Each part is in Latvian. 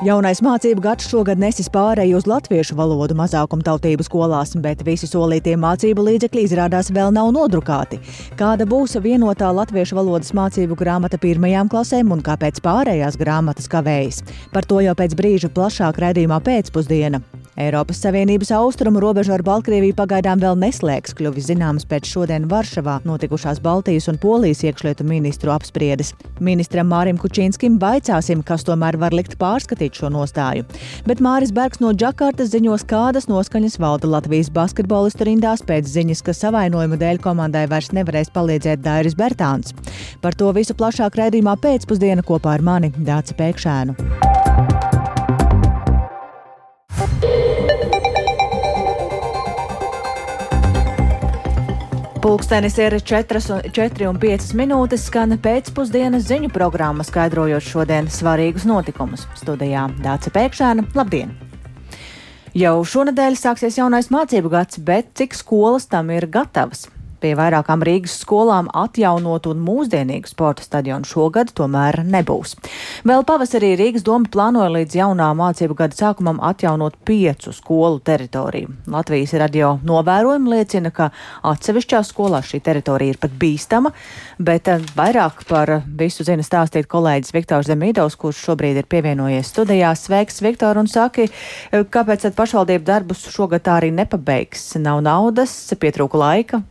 Jaunais mācību gads šogad nesis pārēju uz latviešu valodu mazākumtautību skolās, bet visi solītie mācību līdzekļi izrādās vēl nav nodrukāti. Kāda būs vienotā latviešu valodas mācību grāmata pirmajām klasēm un kāpēc pārējās grāmatas kavējas? Par to jau pēc brīža plašāk raidījumā pēcpusdiena. Eiropas Savienības austrumu robežu ar Baltkrieviju pagaidām vēl neslēgs, kļuvis zināms pēc šodien Varšavā notikušās Baltijas un Polijas iekšlietu ministru apspriedes. Ministram Mārim Kučīnskim vaicāsim, kas tomēr var likt pārskatīt šo nostāju. Bet Māris Bergs no Džakartas ziņos, kādas noskaņas valda Latvijas basketbolistu rindās pēc ziņas, ka savainojumu dēļ komandai vairs nevarēs palīdzēt Dairis Bertāns. Par to visu plašāk raidījumā pēcpusdiena kopā ar mani Dāci Pēkšēnu. Pūkstens ir 4 un, 4 un 5 minūtes, skan pēcpusdienas ziņu programma, skaidrojot šodienas svarīgus notikumus. Studijā Dāca Pēkšēna, labdien! Jau šonadēļ sāksies jaunais mācību gads, bet cik skolas tam ir gatavas? Pie vairākām Rīgas skolām atjaunot un mūsdienīgu sporta stadionu šogad tomēr nebūs. Vēl pavasarī Rīgas doma plānoja līdz jaunā mācību gada sākumam atjaunot piecu skolu teritoriju. Latvijas radio novērojumi liecina, ka atsevišķās skolās šī teritorija ir pat bīstama, bet eh, vairāk par visu zina stāstīt kolēģis Viktors Zemīdovs, kurš šobrīd ir pievienojies studijā. Sveiks, Viktor, un saki, eh, kāpēc tad pašvaldību darbus šogad tā arī nepabeigs? Nav naudas, pietrūka laika.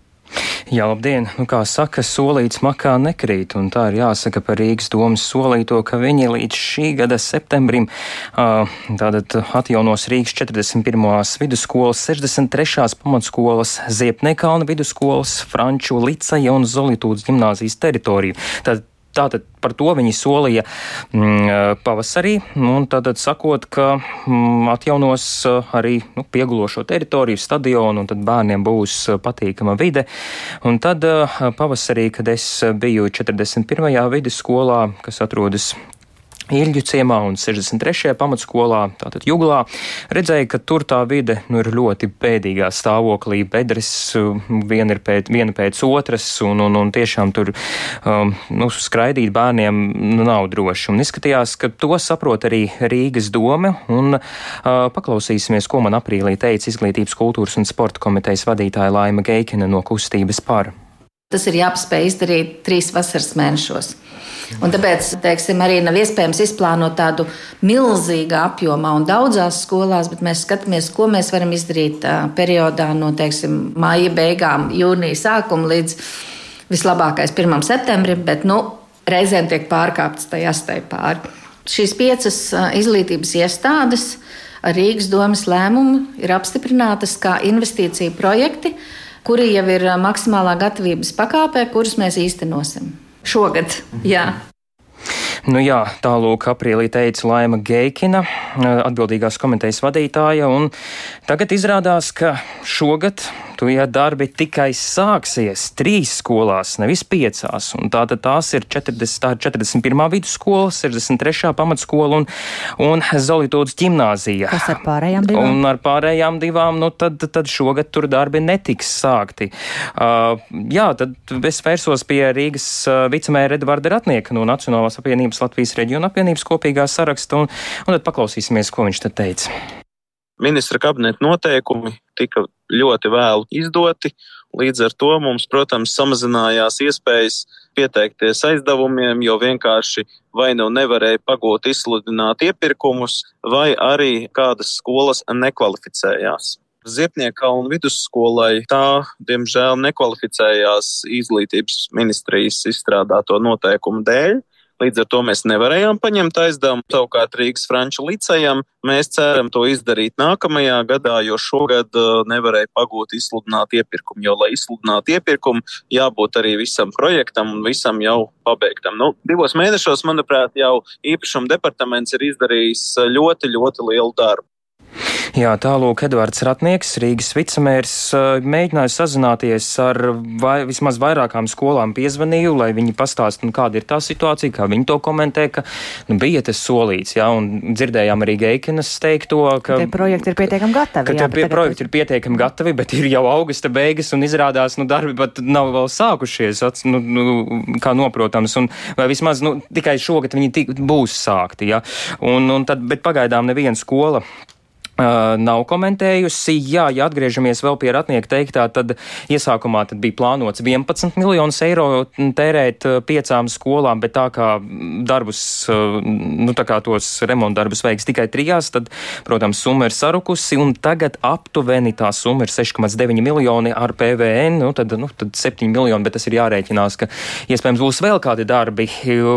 Jā, labdien! Nu, kā saka, solīts makā nekrīt, un tā ir jāsaka par Rīgas domas solīto, ka viņi līdz šī gada septembrim tātad atjaunos Rīgas 41. vidusskolas, 63. pamatskolas, Ziepnekalna vidusskolas, Franču liceja un Zolitūdas gimnāzijas teritoriju. Tad Tātad par to viņi solīja mm, pavasarī, un tātad sakot, ka mm, atjaunos arī nu, piegulošo teritoriju, stadionu, un tad bērniem būs patīkama vide. Un tad pavasarī, kad es biju 41. vidusskolā, kas atrodas Ilģu ciemā un 63. pamatskolā, tātad Juglā, redzēja, ka tur tā vide nu, ir ļoti bēdīgā stāvoklī. Bedres viena ir pēc, viena pēc otras, un, un, un tiešām tur um, nu, skraidīt bērniem nu, nav droši. Un izskatījās, ka to saprot arī Rīgas doma, un uh, paklausīsimies, ko man aprīlī teica Izglītības, kultūras un sporta komitejas vadītāja Laima Geikina no kustības par. Tas ir jāspēj izdarīt trīs vasaras mēnešos. Un tāpēc teiksim, arī nav iespējams izplānot tādu milzīgu apjomā un daudzās skolās, bet mēs skatāmies, ko mēs varam izdarīt periodā no teiksim, māja beigām, jūnija sākuma līdz vislabākais 1. septembrim, bet nu, reizēm tiek pārkāptas tajā astai pāri. Šīs piecas izglītības iestādes Rīgas domas lēmumu ir apstiprinātas kā investīcija projekti kuri jau ir maksimālā gatavības pakāpē, kurus mēs īstenosim šogad. Jā. Nu jā, tālūk, aprīlī teica Laima Geikina, atbildīgās komitejas vadītāja, un tagad izrādās, ka šogad Tie darbi tikai sāksies trīs skolās, nevis piecās. Tātad tās ir 40, tā ir 41. vidusskola, 63. pamatskola un, un Zolītūdas ģimnāzija. Kas ar pārējām divām? Un ar pārējām divām, nu tad, tad šogad tur darbi netiks sākti. Uh, jā, tad es vērsos pie Rīgas uh, vicemēra Edvarda Ratnieka no Nacionālās apvienības Latvijas reģiona apvienības kopīgā saraksta, un, un tad paklausīsimies, ko viņš te teica. Ministra kabineta noteikumi tika ļoti vēlu izdoti. Līdz ar to mums, protams, samazinājās iespējas pieteikties aizdevumiem, jo vienkārši vai nu nevarēja pagūt izsludināt iepirkumus, vai arī kādas skolas nekvalificējās. Ziepnieka un vidusskolai tā, diemžēl, nekvalificējās izglītības ministrijas izstrādāto noteikumu dēļ. Līdz ar to mēs nevarējām paņemt aizdevumu. Savukārt Rīgas franču licējam mēs ceram to izdarīt nākamajā gadā, jo šogad uh, nevarēja pagūt izsludināt iepirkumu. Jo, lai izsludinātu iepirkumu, jābūt arī visam projektam un visam jau pabeigtam. Nu, divos mēnešos, manuprāt, jau īpašuma departaments ir izdarījis uh, ļoti, ļoti lielu darbu. Jā, tālūk, Edvards Ratnieks, Rīgas vicemērs, mēģināja sazināties ar vai, vismaz vairākām skolām, piezvanīju, lai viņi pastāst, nu, kāda ir tā situācija, kā viņi to komentē, ka nu, bija tas solīts, jā, un dzirdējām arī Geikinas teikto, ka tie projekti ir pietiekami gatavi. Ka jā, tie pie, projekti ir pietiekami gatavi, bet ir jau augusta beigas un izrādās, nu, darbi pat nav vēl sākušies, nu, nu, kā noprotams, un vai vismaz, nu, tikai šogad viņi tik, būs sākti, jā, un, un tad, bet pagaidām neviena skola nav komentējusi. Jā, ja atgriežamies vēl pie ratnieka teiktā, tad iesākumā tad bija plānots 11 miljonus eiro tērēt piecām skolām, bet tā kā darbus, nu tā kā tos remontdarbus veiks tikai trijās, tad, protams, summa ir sarukusi un tagad aptuveni tā summa ir 6,9 miljoni ar PVN, nu tad, nu, tad 7 miljoni, bet tas ir jārēķinās, ka iespējams būs vēl kādi darbi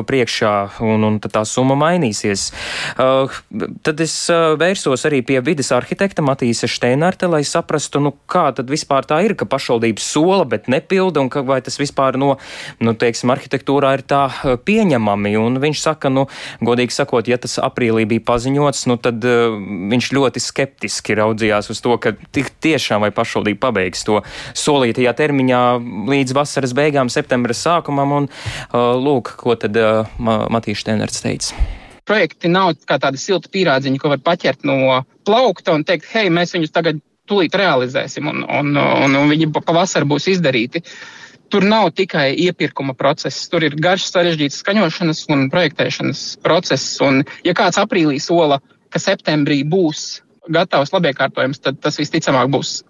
priekšā un, un tad tā summa mainīsies. Uh, tad es uh, vērsos arī pie vides arhitekta Matīsa Steinarte, lai saprastu, nu, kā tad vispār tā ir, ka pašvaldības sola, bet nepilda, un ka, vai tas vispār no, nu, teiksim, arhitektūrā ir tā eh, pieņemami. Un viņš saka, nu, godīgi sakot, ja tas aprīlī bija paziņots, nu, tad uh, viņš ļoti skeptiski raudzījās uz to, ka tik tiešām vai pašvaldība pabeigs to solītajā termiņā līdz vasaras beigām, septembra sākumam, un uh, lūk, ko tad uh, Matīša Steinerts teica projekti nav kā tādi silti pīrādziņi, ko var paķert no plaukta un teikt, hei, mēs viņus tagad tūlīt realizēsim, un, un, un, un viņi pavasarī būs izdarīti. Tur nav tikai iepirkuma process, tur ir garš, sarežģīts skaņošanas un projektēšanas process. Un, ja kāds aprīlī sola, ka septembrī būs gatavs labiekārtojums, tad tas visticamāk būs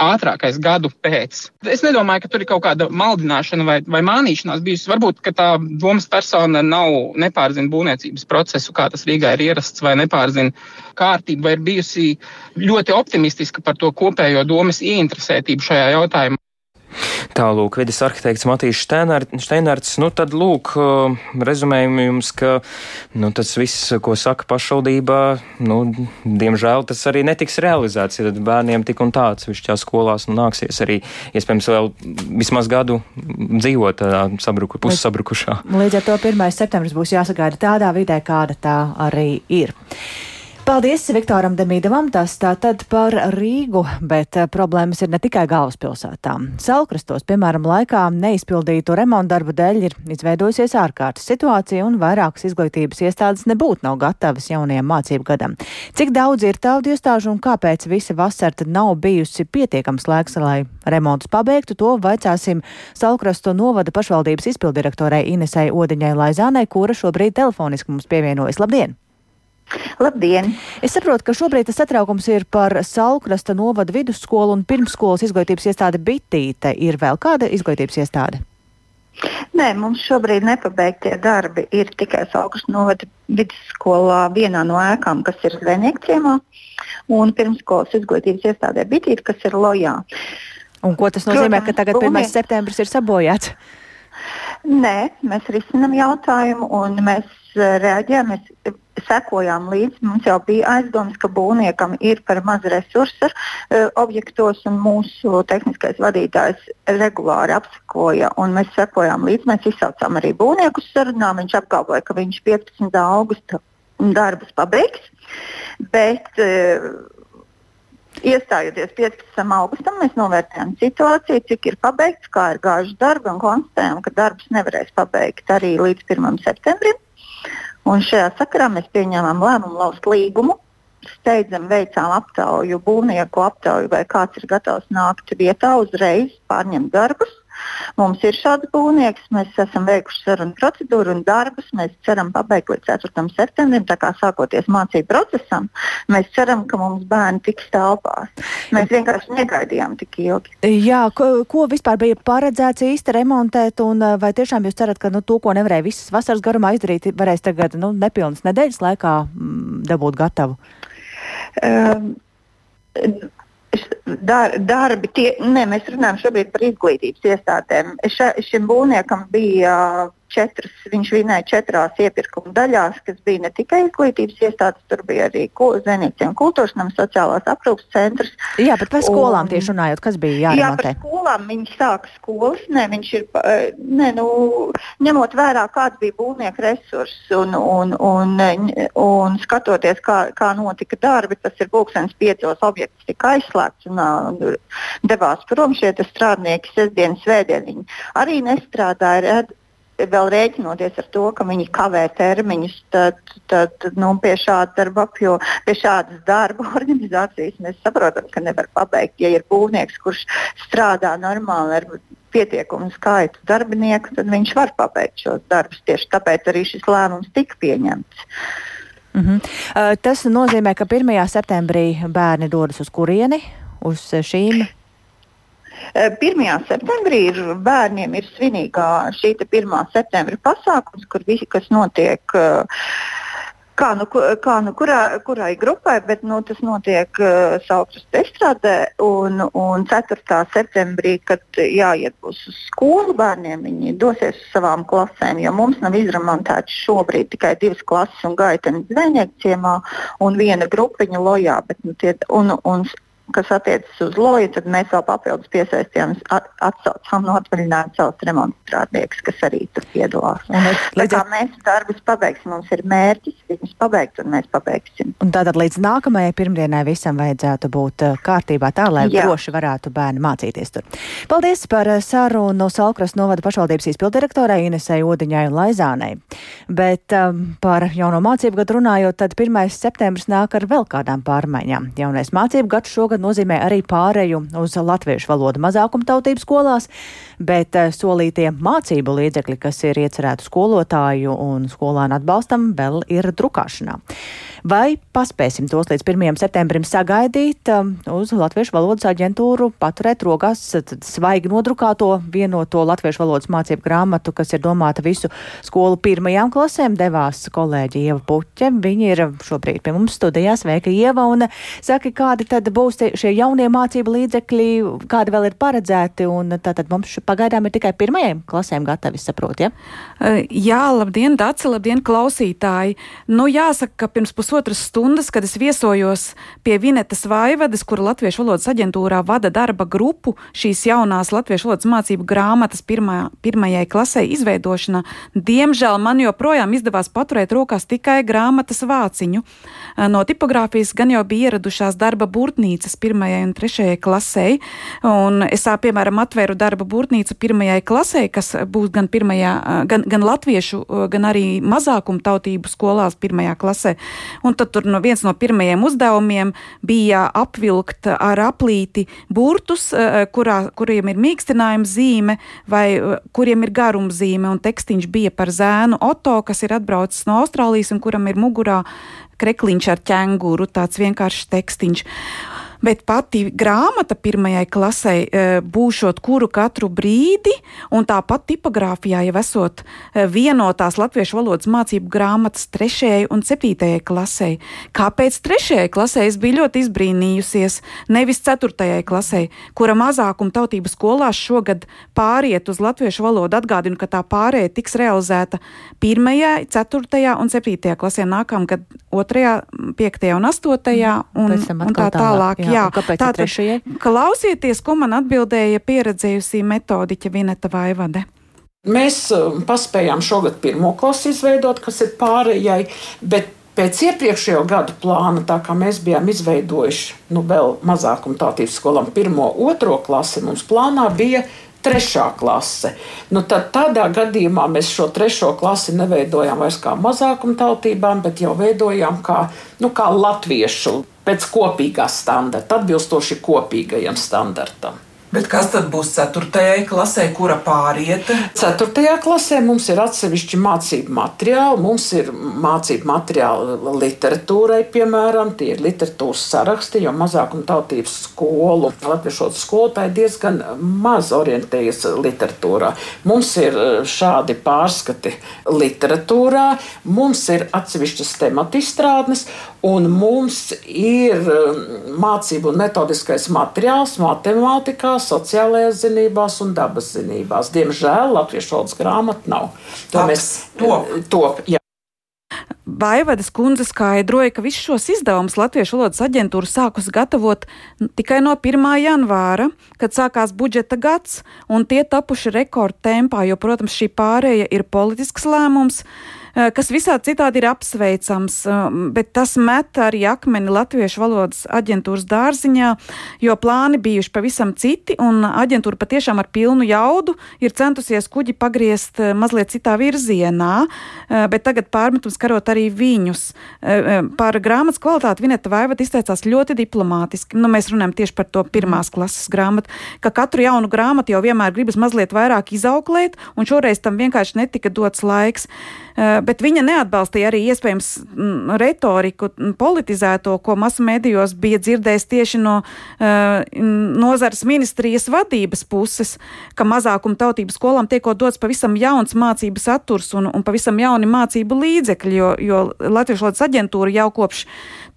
ātrākais gadu pēc. Es nedomāju, ka tur ir kaut kāda maldināšana vai, vai mānīšanās bijusi. Varbūt tā domas persona nav nepārzina būvniecības procesu, kā tas Rīgā ir ierasts, vai nepārzina kārtību, vai ir bijusi ļoti optimistiska par to kopējo domas ieinteresētību šajā jautājumā. Tālūk, vidas arhitekts Matīs Steinārds. Nu, tad lūk, rezumējam jums, ka nu, tas viss, ko saka pašvaldībā, nu, diemžēl tas arī netiks realizēts. Ja tad bērniem tik un tāds višķās skolās nu, nāksies arī iespējams vēl vismaz gadu dzīvot tādā sabruku, pussabrukušā. Līdz ar to 1. septembris būs jāsagaida tādā vidē, kāda tā arī ir. Paldies Viktoram Demīdavam, tas tātad par Rīgu, bet eh, problēmas ir ne tikai galvaspilsētām. Salkrastos, piemēram, laikā neizpildītu remontdarbu dēļ ir izveidojusies ārkārtas situācija un vairākas izglītības iestādes nebūtu nav gatavas jaunajam mācību gadam. Cik daudz ir taudu iestāžu un kāpēc visa vasara tad nav bijusi pietiekams laiks, lai remontus pabeigtu, to vaicāsim Salkrasto novada pašvaldības izpildirektorai Inesai Odiņai Laizānai, kura šobrīd telefoniski mums pievienojas. Labdien! Labdien! Es saprotu, ka šobrīd tas satraukums ir par Salkrasta novada vidusskolu un pirmsskolas izglītības iestāde Bitīte. Ir vēl kāda izglītības iestāde? Nē, mums šobrīd nepabeigtie darbi ir tikai Salkrasta novada vidusskolā vienā no ēkām, kas ir Zvejniekciemā, un pirmsskolas izglītības iestādē Bitīte, kas ir Lojā. Un ko tas nozīmē, Protams, ka tagad 1. septembris ir sabojāts? Nē, mēs risinām jautājumu un mēs eh, reaģējam. Mēs sekojām līdzi. Mums jau bija aizdomas, ka būvniekam ir par maz resursu uh, objektos, un mūsu tehniskais vadītājs regulāri apsekoja. Mēs sekojām līdzi, mēs izsaucām arī būvnieku sarunām. Viņš apgalvoja, ka viņš 15. augusta darbus pabeigs. Bet, uh, Iestājoties 15. augustam, mēs novērtējām situāciju, cik ir pabeigts, kā ir gājuši darbi un konstatējām, ka darbus nevarēs pabeigt arī līdz 1. septembrim. Un šajā sakarā mēs pieņēmām lēmumu laust līgumu. Steidzam veicām aptauju, būvnieku aptauju, vai kāds ir gatavs nākt vietā uzreiz, pārņemt darbus. Mums ir šāds būvnieks, mēs esam veikuši sarunu procedūru un darbus. Mēs ceram pabeigt līdz 4. septembrim. Tā kā sākoties mācību procesam, mēs ceram, ka mums bērni tiks telpās. Mēs vienkārši negaidījām tik ilgi. Jā, ko, ko vispār bija paredzēts īsti remontēt, un vai tiešām jūs cerat, ka nu, to, ko nevarēja visas vasaras garumā izdarīt, varēs tagad nu, nepilnas nedēļas laikā mm, dabūt gatavu? Um, dar, darbi, tie, ne, mēs runājam šobrīd par izglītības iestādēm. Ša, šim būvniekam bija četras, viņš vinēja četrās iepirkuma daļās, kas bija ne tikai izglītības iestādes, tur bija arī un kultūras nama sociālās aprūpas centrs. Jā, bet par skolām un, tieši runājot, kas bija jāremontē? Jā, par skolām viņi sāka skolas, ne, viņš ir, ne, nu, ņemot vērā, kāds bija būvnieku resurss un, un, un, un, un skatoties, kā, kā notika darbi, tas ir pulkstenis piecos objekts tika aizslēgts un, un devās prom šie strādnieki sestdien, svētdien. Viņi arī nestrādāja. Vēl rēķinoties ar to, ka viņi kavē termiņus, tad, tad nu, pie šāda darba apjoma, pie šādas darba organizācijas mēs saprotam, ka nevar pabeigt. Ja ir būvnieks, kurš strādā normāli ar pietiekumu skaitu darbinieku, tad viņš var pabeigt šos darbus. Tieši tāpēc arī šis lēmums tika pieņemts. Mm -hmm. uh, tas nozīmē, ka 1. septembrī bērni dodas uz kurieni? Uz šīm 1. Eh, septembrī ir bērniem ir svinīgā šī 1. septembra pasākums, kur visi, kas notiek. Uh, Kā nu, kā nu kurā, kurai grupai, bet nu, tas notiek uh, Saukras estrādē. Un, un 4. septembrī, kad jāiet būs uz skolu bērniem, viņi dosies uz savām klasēm. Jo mums nav izremontēts šobrīd tikai divas klases un gaitenes zvejnieku ciemā un viena grupiņa lojā. Bet, nu, tie, un, un kas attiecas uz loju, tad mēs vēl papildus piesaistījām, atsaucām no atvaļinājuma savus remontstrādniekus, kas arī tur piedalās. Es, līdz ar... Mēs darbus pabeigsim, mums ir mērķis viņus pabeigt, un mēs pabeigsim. Un tātad līdz nākamajai pirmdienai visam vajadzētu būt uh, kārtībā tā, lai Jā. droši varētu bērni mācīties tur. Paldies par uh, sarunu no Salkras novada pašvaldības izpildirektorai Inesai Odiņai un Laizānei. Bet um, par jauno mācību gadu runājot, tad 1. septembris nāk ar vēl kādām pārmaiņām. Jaunais mācību gads šogad nozīmē arī pāreju uz latviešu valodu mazākumtautību skolās, bet eh, solītie mācību līdzekļi, kas ir iecerēti skolotāju un skolānu atbalstam, vēl ir drukāšanā. Vai paspēsim tos līdz 1. septembrim sagaidīt um, uz Latviešu valodas aģentūru, paturēt rokās svaigi nodrukāto vienoto Latviešu valodas mācību grāmatu, kas ir domāta visu skolu pirmajām klasēm, devās kolēģi Ieva Puķe. Viņa ir šobrīd pie mums studijā. Sveika, Ieva! Un saka, kādi tad būs šie jaunie mācību līdzekļi, kādi vēl ir paredzēti, un tātad mums pagaidām ir tikai pirmajām klasēm gatavi, saprot, ja? Jā, labdien, Daci, labdien, klausītāji! Nu, jāsaka, ka pirms pusotras stundas, kad es viesojos pie Vinetas Vaivadas, kura Latviešu valodas aģentūrā vada darba grupu šīs jaunās Latviešu valodas mācību grāmatas pirmā, pirmajai klasē izveidošanā. Diemžēl man joprojām izdevās paturēt rokās tikai grāmatas vāciņu. No tipogrāfijas gan jau bija ieradušās darba burtnīcas pirmajai un trešajai klasē, un es, piemēram, atvēru darba burtnīcu pirmajai klasē, kas būs gan, pirmajā, gan, gan latviešu, gan arī mazākumu tautību skolās pirmajā klasē. Un tad tur no viens no pirmajiem uzdevumiem bija apvilkt ar aplīti burtus, kurā, kuriem ir mīkstinājuma zīme vai kuriem ir garuma zīme. Un tekstiņš bija par zēnu Oto, kas ir atbraucis no Austrālijas un kuram ir mugurā krekliņš ar ķēnguru, tāds vienkāršs tekstiņš bet pati grāmata pirmajai klasē e, būšot kuru katru brīdi, un tāpat tipogrāfijā jau esot e, vienotās latviešu valodas mācību grāmatas trešajai un septītajai klasē. Kāpēc trešajai klasē es biju ļoti izbrīnījusies, nevis ceturtajai klasē, kura mazākuma tautības skolās šogad pāriet uz latviešu valodu. Atgādinu, ka tā pārēja tiks realizēta pirmajā, ceturtajā un septītajā klasē nākamgad otrajā, piektajā un astotajā un, un tā tālāk. Jā, Jā, kāpēc tā trešajai? Klausieties, ko man atbildēja pieredzējusī metodiķa Vineta Vaivade. Mēs um, paspējām šogad pirmo klasi izveidot, kas ir pārējai, bet pēc iepriekšējo gadu plāna, tā kā mēs bijām izveidojuši nu, vēl mazākumu tautības skolām pirmo, otro klasi, mums plānā bija trešā klase. Nu, tad tādā gadījumā mēs šo trešo klasi neveidojām vairs kā mazākuma tautībām, bet jau veidojām kā, nu, kā latviešu pēc kopīgā standarta, atbilstoši kopīgajam standartam. Bet kas tad būs 4. klasē, kura pāriet? 4. klasē mums ir atsevišķi mācību materiāli. Mums ir mācību materiāli literatūrai, piemēram, tie ir literatūras saraksti, jo mazākuma tautības skolu, latviešu skolotāji diezgan maz orientējas literatūrā. Mums ir šādi pārskati literatūrā, mums ir atsevišķas tematu izstrādnes, un mums ir e, mācību un metodiskais materiāls matemātikā zinībās, sociālajās zinībās un dabas zinībās. Diemžēl latviešu valodas grāmata nav. To mēs top. top jā. Vaivadas kundze skaidroja, ka visus šos izdevumus Latviešu valodas aģentūra sākus gatavot tikai no 1. janvāra, kad sākās budžeta gads, un tie tapuši rekordtempā, jo, protams, šī pārēja ir politisks lēmums. Uh, Eh, kas visādi citādi ir apsveicams, eh, bet tas met arī akmeni Latviešu valodas aģentūras dārziņā, jo plāni bijuši pavisam citi, un aģentūra patiešām ar pilnu jaudu ir centusies kuģi pagriezt eh, mazliet citā virzienā, bet tagad pārmetums karot arī viņus. Par grāmatas kvalitāti Vineta Vaivat izteicās ļoti diplomātiski. Nu, mēs runājam tieši par to pirmās klases grāmatu, ka katru jaunu grāmatu jau vienmēr gribas mazliet vairāk izauklēt, un šoreiz tam vienkārši netika dots laiks. Bet viņa neatbalstīja arī iespējams mm, retoriku, mm, politizēto, ko masu medijos bija dzirdējis tieši no uh, nozares ministrijas vadības puses, ka mazākuma tautību skolām tiekot dots pavisam jauns mācību saturs un, un pavisam jauni mācību līdzekļi, jo, jo Latviešu valodas aģentūra jau kopš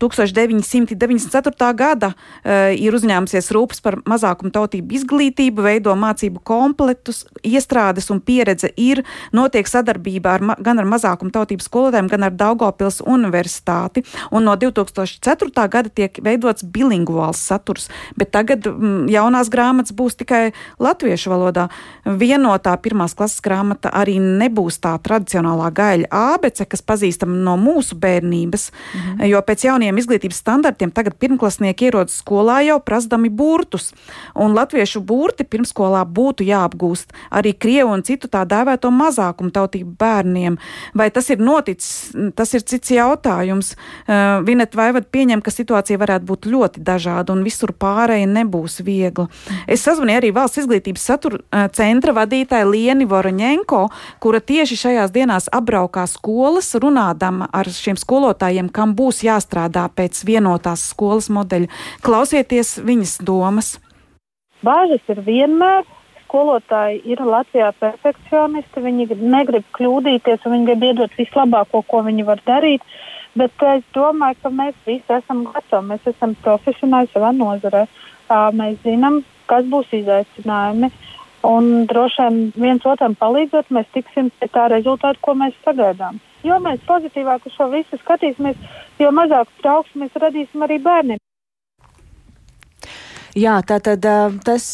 1994. gada uh, ir uzņēmusies rūpes par mazākumu tautību izglītību, veido mācību kompletus, iestrādes un pieredze ir, notiek sadarbība ar, gan ar mazākumu tautību skolotājiem, gan ar Daugopils universitāti. Un no 2004. gada tiek veidots bilingvāls saturs, bet tagad m, mm, jaunās grāmatas būs tikai latviešu valodā. Vienotā pirmās klases grāmata arī nebūs tā tradicionālā gaļa ābece, kas pazīstama no mūsu bērnības, mhm. jo pēc jauniem izglītības standartiem tagad pirmklasnieki ierodas skolā jau prasdami burtus, un latviešu burti pirmskolā būtu jāapgūst arī krievu un citu tā dēvēto mazākumu tautību bērniem. Vai tas ir noticis, tas ir cits jautājums. Uh, Vinet Vaivad pieņem, ka situācija varētu būt ļoti dažāda un visur pārēja nebūs viegla. Es sazvanīju arī valsts izglītības satura uh, centra vadītāju Lieni Voroņenko, kura tieši šajās dienās apbraukā skolas, runādama ar šiem skolotājiem, kam būs jāstrādā pēc vienotās skolas modeļa. Klausieties viņas domas. Bāžas ir vienmēr. Skolotāji ir Latvijā perfekcionisti, viņi negrib kļūdīties, un viņi grib iedot vislabāko, ko viņi var darīt. Bet es domāju, ka mēs visi esam gatavi. Mēs esam profesionāli savā nozarē. Mēs zinām, kas būs izaicinājumi. Un droši vien viens otram palīdzot, mēs tiksim pie tā rezultāta, ko mēs sagaidām. Jo mēs pozitīvāk uz šo visu skatīsimies, jo mazāk trauksmes radīsim arī bērniem. Jā, tā tad tas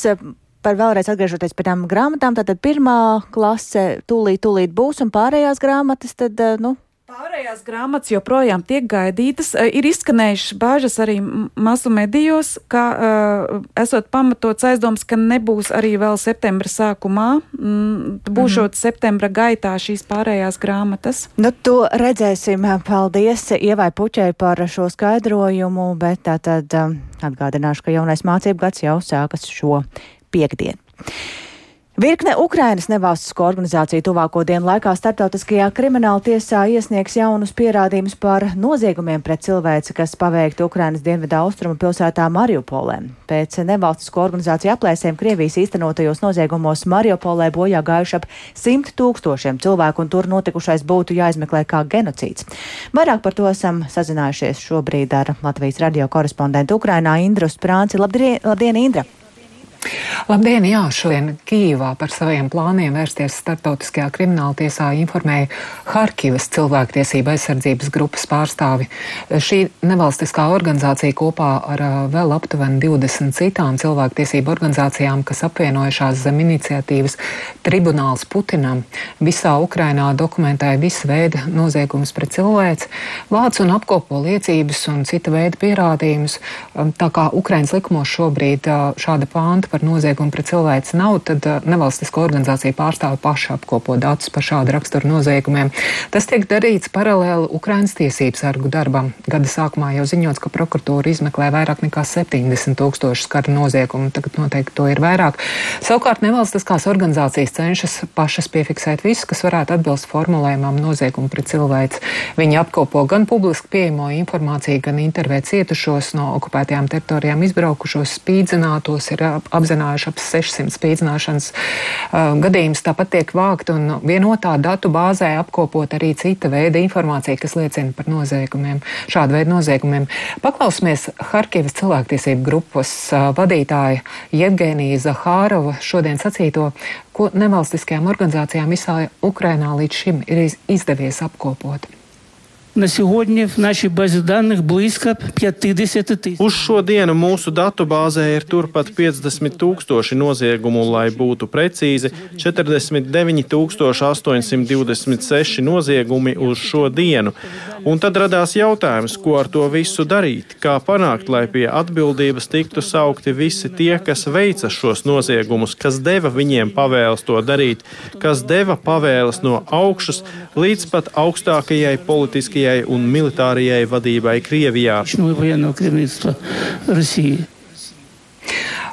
par vēlreiz atgriežoties pie tām grāmatām, tātad pirmā klase tūlīt, tūlīt būs un pārējās grāmatas, tad, nu, Pārējās grāmatas joprojām tiek gaidītas. Eh, ir izskanējušas bāžas arī masu medijos, ka uh, esot pamatots aizdoms, ka nebūs arī vēl septembra sākumā, mm, būšot mm septembra gaitā šīs pārējās grāmatas. Nu, to redzēsim. Paldies Ievai Puķai par šo skaidrojumu, bet tātad um, atgādināšu, ka jaunais mācību gads jau sākas šo piekdienu. Virkne Ukrainas nevalstisko organizāciju tuvāko dienu laikā starptautiskajā krimināla tiesā iesniegs jaunus pierādījumus par noziegumiem pret cilvēci, kas paveikti Ukrainas dienvidu austrumu pilsētā Mariupolē. Pēc nevalstisko organizāciju aplēsēm Krievijas īstenotajos noziegumos Mariupolē bojā gājuši ap simt tūkstošiem cilvēku, un tur notikušais būtu jāizmeklē kā genocīds. Vairāk par to esam sazinājušies šobrīd ar Latvijas radio korespondentu Ukrainā Indru Sprānci. Labdien, labdien Indra! Labdien! Jā, šodien Kīvā par saviem plāniem vērsties starptautiskajā krimināla tiesā informēja Harkivas cilvēktiesība aizsardzības grupas pārstāvi. Šī nevalstiskā organizācija kopā ar vēl aptuveni 20 citām cilvēktiesību organizācijām, kas apvienojušās zem iniciatīvas Tribunāls Putinam, visā Ukrainā dokumentēja visu veidu noziegumus pret cilvēci, vāc un apkopo liecības un cita veida pierādījumus. Tā kā Ukrainas likumos šobrīd šāda pānta par noziegumu pret cilvēci nav, tad uh, nevalstisko organizāciju pārstāvi paši apkopo datus par šādu raksturu noziegumiem. Tas tiek darīts paralēli Ukrainas tiesību sargu darbam. Gada sākumā jau ziņots, ka prokuratūra izmeklē vairāk nekā 70 tūkstošu skaru noziegumu. Tagad noteikti to ir vairāk. Savukārt nevalstiskās organizācijas cenšas pašas piefiksēt visu, kas varētu atbilst formulējumam noziegumu pret cilvēci. Viņi apkopo gan publiski pieejamo informāciju, gan intervēt cietušos no okupētajām teritorijām izbraukušos, spīdzinātos, ir apzinājuši ap 600 spīdzināšanas uh, gadījumus. Tāpat tiek vākt un vienotā datu bāzē apkopot arī cita veida informācija, kas liecina par noziegumiem, šādu veidu noziegumiem. Paklausīsimies Harkivas cilvēktiesību grupas uh, vadītāja Jevgenija Zahārova šodien sacīto, ko nevalstiskajām organizācijām visā Ukrainā līdz šim ir izdevies apkopot. На сьогодні в нашій базі даних близько 50 тисяч. Uz šo dienu mūsu datu bāzē ir turpat 50 tūkstoši noziegumu, lai būtu precīzi 49 826 noziegumi uz šo dienu. Un tad radās jautājums, ko ar to visu darīt, kā panākt, lai pie atbildības tiktu saukti visi tie, kas veica šos noziegumus, kas deva viņiem pavēles to darīt, kas deva pavēles no augšas līdz pat augstākajai politiskajai un militārajai vadībai Krievijā.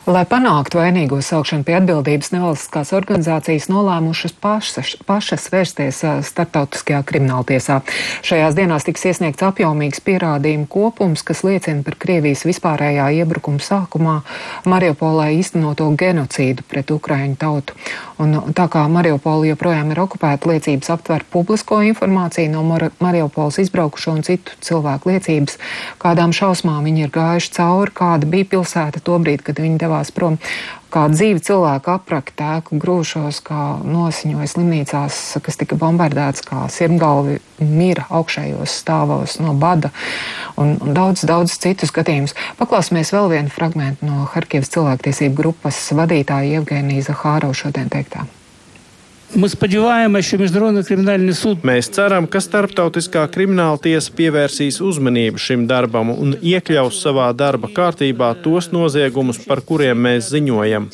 Lai panāktu vainīgo saukšanu pie atbildības, nevalstiskās organizācijas nolēmušas pašas, pašas vērsties starptautiskajā krimināltiesā. Šajās dienās tiks iesniegts apjomīgs pierādījumu kopums, kas liecina par Krievijas vispārējā iebrukuma sākumā Mariupolē īstenoto genocīdu pret Ukraiņu tautu. Un tā kā Mariupola joprojām ir okupēta, liecības aptver publisko informāciju no Mar Mariupolas izbraukušo un citu cilvēku liecības, kādām šausmām viņi ir gājuši cauri, kāda bija pilsēta tobrīd, kad viņi devās devās prom. Kā dzīve cilvēku aprakt ēku grūšos, kā nosiņoja slimnīcās, kas tika bombardēts, kā sirmgalvi mira augšējos stāvos no bada un, un daudz, daudz citus gadījumus. Paklausīsimies vēl vienu fragment no Harkivas cilvēktiesību grupas vadītāja Evgenija Zahārova šodien teiktā. Mēs ceram, ka starptautiskā krimināla tiesa pievērsīs uzmanību šim darbam un iekļaus savā darba kārtībā tos noziegumus, par kuriem mēs ziņojam.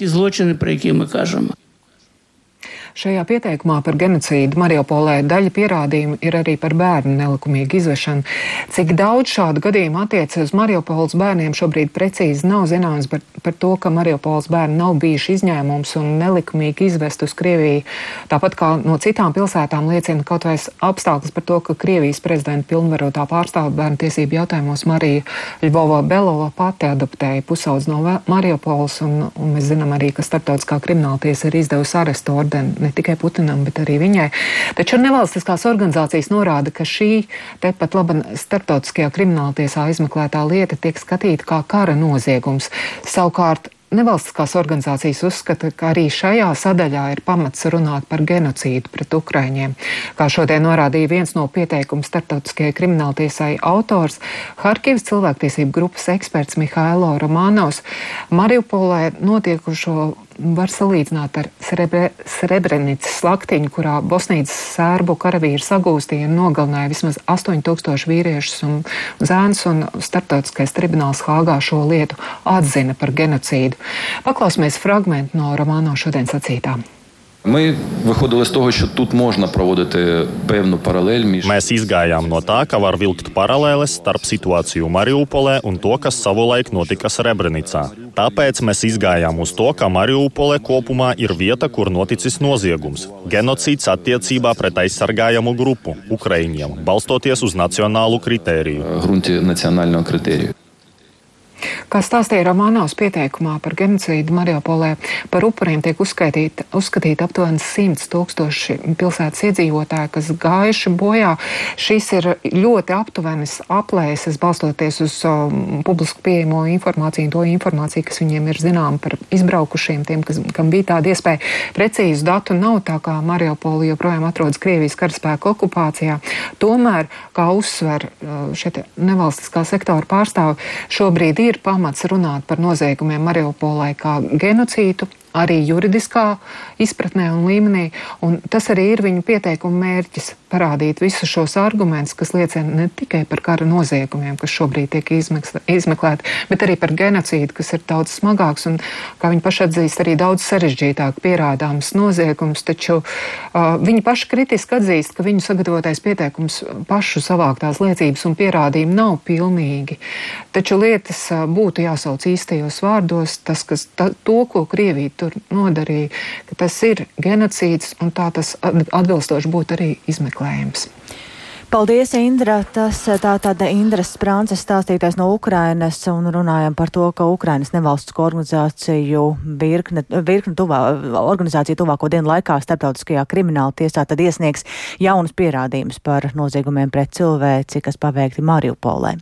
Šajā pieteikumā par genocīdu Mariupolē daļa pierādījumu ir arī par bērnu nelikumīgu izvešanu. Cik daudz šādu gadījumu attiecas uz Mariupoles bērniem šobrīd precīzi nav zināms par, par to, ka Mariupoles bērni nav bijuši izņēmums un nelikumīgi izvest uz Krieviju. Tāpat kā no citām pilsētām liecina kaut vai apstākļus par to, ka Krievijas prezidenta pilnvarotā pārstāvja bērnu tiesību jautājumos Marija Ļvova Belova pati adoptēja pusaudz no Mariupoles, un, un mēs zinām arī, ka starptautiskā krimināltiesa ir izdevusi arestu ordeni ne tikai Putinam, bet arī viņai. Taču nevalstiskās organizācijas norāda, ka šī tepat laba starptautiskajā krimināltiesā izmeklētā lieta tiek skatīta kā kara noziegums. Savukārt Nevalstiskās organizācijas uzskata, ka arī šajā sadaļā ir pamats runāt par genocīdu pret ukraiņiem. Kā šodien norādīja viens no pieteikumu starptautiskajai krimināltiesai autors, Harkivas cilvēktiesību grupas eksperts Mihailo Romanovs, Mariupolē notiekušo var salīdzināt ar Srebre, Srebrenicas slaktiņu, kurā Bosnijas sērbu karavīri sagūstīja un nogalināja vismaz 8000 vīriešus un zēnus, un starptautiskais tribunāls Hāgā šo lietu atzina par genocīdu. Paklausīsimies fragment no Romāno šodien sacītām. Ми виходили з того, що тут можна проводити певну паралель між Mēs izgājām no tā, ka var vilkt paralēles starp situāciju Mariupolē un to, kas savulaik notika Srebrenicā. Tāpēc mēs izgājām uz to, ka Mariupolē kopumā ir vieta, kur noticis noziegums - genocīds attiecībā pret aizsargājamu grupu - Ukraiņiem, balstoties uz nacionālu kritēriju. ґрунті національного критерію. Kā stāstīja Romanovs pieteikumā par genocīdu Mariupolē, par upuriem tiek uzskaitīti uzskatīt aptuveni 100 tūkstoši pilsētas iedzīvotāji, kas gājuši bojā. Šis ir ļoti aptuvenis aplēses, balstoties uz um, publiski pieejamo informāciju, to informāciju, kas viņiem ir zinām par izbraukušiem, tiem, kas, kam bija tāda iespēja. Precīzu datu nav tā kā Mariupola joprojām atrodas Krievijas karaspēka okupācijā. Tomēr, kā uzsver uh, šie nevalstiskā sektora pārstāvi, šobrīd ir pamats runāt par noziegumiem Mariupolē kā genocīdu, arī juridiskā izpratnē un līmenī. Un tas arī ir viņu pieteikuma mērķis - parādīt visus šos argumentus, kas liecina ne tikai par kara noziegumiem, kas šobrīd tiek izmeklēti, bet arī par genocīdu, kas ir daudz smagāks un, kā viņi paši atzīst, arī daudz sarežģītāk pierādāms noziegums. Taču uh, viņi paši kritiski atzīst, ka viņu sagatavotais pieteikums pašu savāktās liecības un pierādījumi nav pilnīgi. Taču lietas būtu jāsauc īstajos vārdos. Tas, kas, ta, to, ko Krievija tur nodarīja, ka tas ir genocīds un tā tas atbilstoši būtu arī izmeklējums. Paldies, Indra. Tas tā tāda Indras Sprānces stāstītais no Ukrainas un runājam par to, ka Ukrainas nevalstisko organizāciju virkne, virkne tuvā, organizācija tuvāko dienu laikā starptautiskajā krimināla tiesā tad iesniegs jaunus pierādījumus par noziegumiem pret cilvēci, kas paveikti Mariupolē.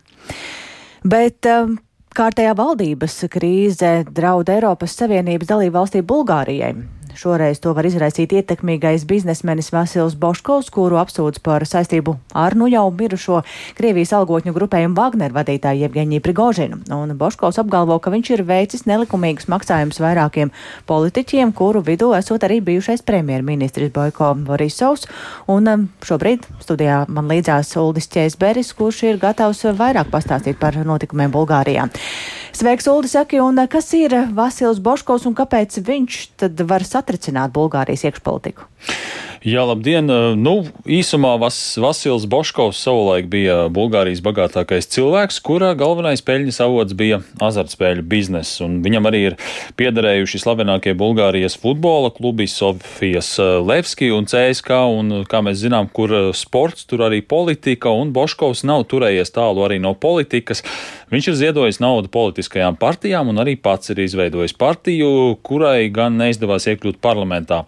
Bet um, kārtējā valdības krīze draud Eiropas Savienības dalību valstī Bulgārijai. Šoreiz to var izraisīt ietekmīgais biznesmenis Vasils Boškovs, kuru apsūdz par saistību ar nu jau mirušo Krievijas algotņu grupējumu Wagner vadītāju Jevgeņiju Prigožinu. Un Boškovs apgalvo, ka viņš ir veicis nelikumīgus maksājumus vairākiem politiķiem, kuru vidū esot arī bijušais premjerministrs Boiko Borisovs. Un um, šobrīd studijā man līdzās Uldis Ķēsberis, kurš ir gatavs vairāk pastāstīt par notikumiem Bulgārijā. Sveiks, Uldi, saki, un kas ir Vasils Boškovs un kāpēc viņš tad var satricināt? Satricināt Bulgārijas iekšpolitiku? Jā, labdien! Nu, īsumā Vas, Vasils Boškovs savulaik bija Bulgārijas bagātākais cilvēks, kura galvenais peļņas avots bija azartspēļu bizness. Viņam arī ir piederējuši slavenākie Bulgārijas futbola klubi Sofijas eh, Levski un CSK, un, kā mēs zinām, kur eh, sports, tur arī politika, un Boškovs nav turējies tālu arī no politikas. Viņš ir ziedojis naudu politiskajām partijām un arī pats ir izveidojis partiju, kurai gan neizdevās iekļūt parlamentā.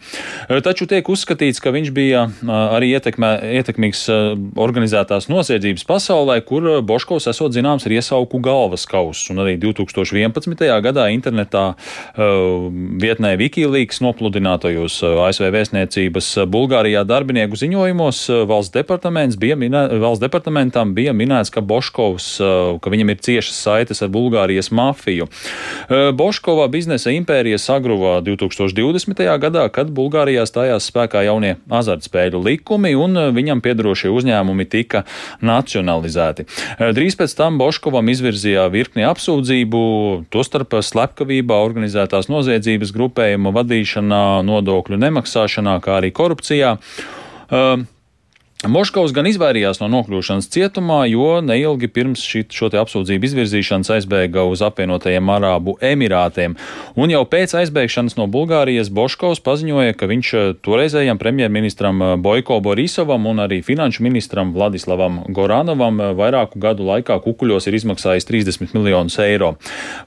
Eh, taču tiek uzskatīts, ka viņš bija arī ietekmē, ietekmīgs organizētās noziedzības pasaulē, kur Boškovs esot zināms ar iesauku galvas kausus. Un arī 2011. gadā internetā vietnē Wikileaks nopludinātajos ASV vēstniecības Bulgārijā darbinieku ziņojumos valsts, departaments bija minē, valsts departamentam bija minēts, ka Boškovs, ka viņam ir ciešas saites ar Bulgārijas mafiju. Boškova biznesa impērija sagruva 2020. gadā, kad Bulgārijā stājās spēkā jaunie azartspēļu likumi, un viņam piedarošie uzņēmumi tika nacionalizēti. Drīz pēc tam Boškovam izvirzījā virkni apsūdzību, tostarp slepkavībā, organizētās noziedzības grupējuma vadīšanā, nodokļu nemaksāšanā, kā arī korupcijā. Uh, Moškovs gan izvairījās no nokļūšanas cietumā, jo neilgi pirms šī, šo apsūdzību izvirzīšanas aizbēga uz apvienotajiem Arābu Emirātiem. Un jau pēc aizbēgšanas no Bulgārijas Boškovs paziņoja, ka viņš eh, toreizējam premjerministram eh, Boiko Borisovam un arī finanšu ministram Vladislavam Goranovam eh, vairāku gadu laikā kukuļos ir izmaksājis 30 miljonus eiro.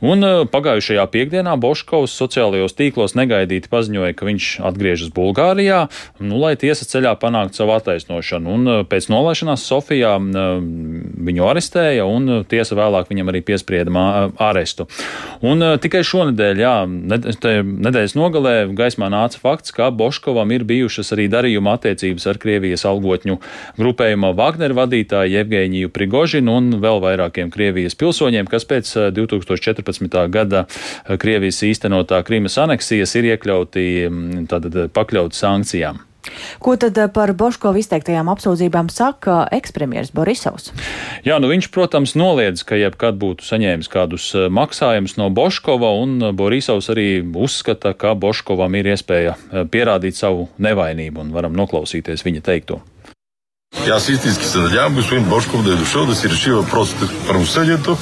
Un pagājušajā piekdienā Boškovs sociālajos tīklos negaidīti paziņoja, ka viņš atgriežas Bulgārijā, nu, lai tiesas ceļā panāktu savu attaisnošanu. Un uh, pēc nolaišanās Sofijā uh, viņu arestēja, un uh, tiesa vēlāk viņam arī piesprieda arestu. Un tikai šonadēļ, jā, nedēļas nogalē gaismā nāca fakts, ka Boškovam ir bijušas arī darījuma attiecības ar Krievijas algotņu grupējuma Wagner vadītāju Jevgeņiju Prigožinu un vēl vairākiem Krievijas pilsoņiem, kas pēc 2014. gada Krievijas īstenotā Krīmas aneksijas ir iekļauti, tātad pakļauti sankcijām. Ko tad eh, par Boškovu izteiktajām apsūdzībām saka ekspremjeras Borisovs? Jā, nu viņš, protams, noliedz, ka jebkad būtu saņēmis kādus eh, maksājumus no Boškova, un eh, Borisovs arī uzskata, ka Boškovam ir iespēja pierādīt savu nevainību, un varam noklausīties viņa teikto. Аз истински се надявам господин Бошков да е дошъл да си реши въпросите в правосъдието.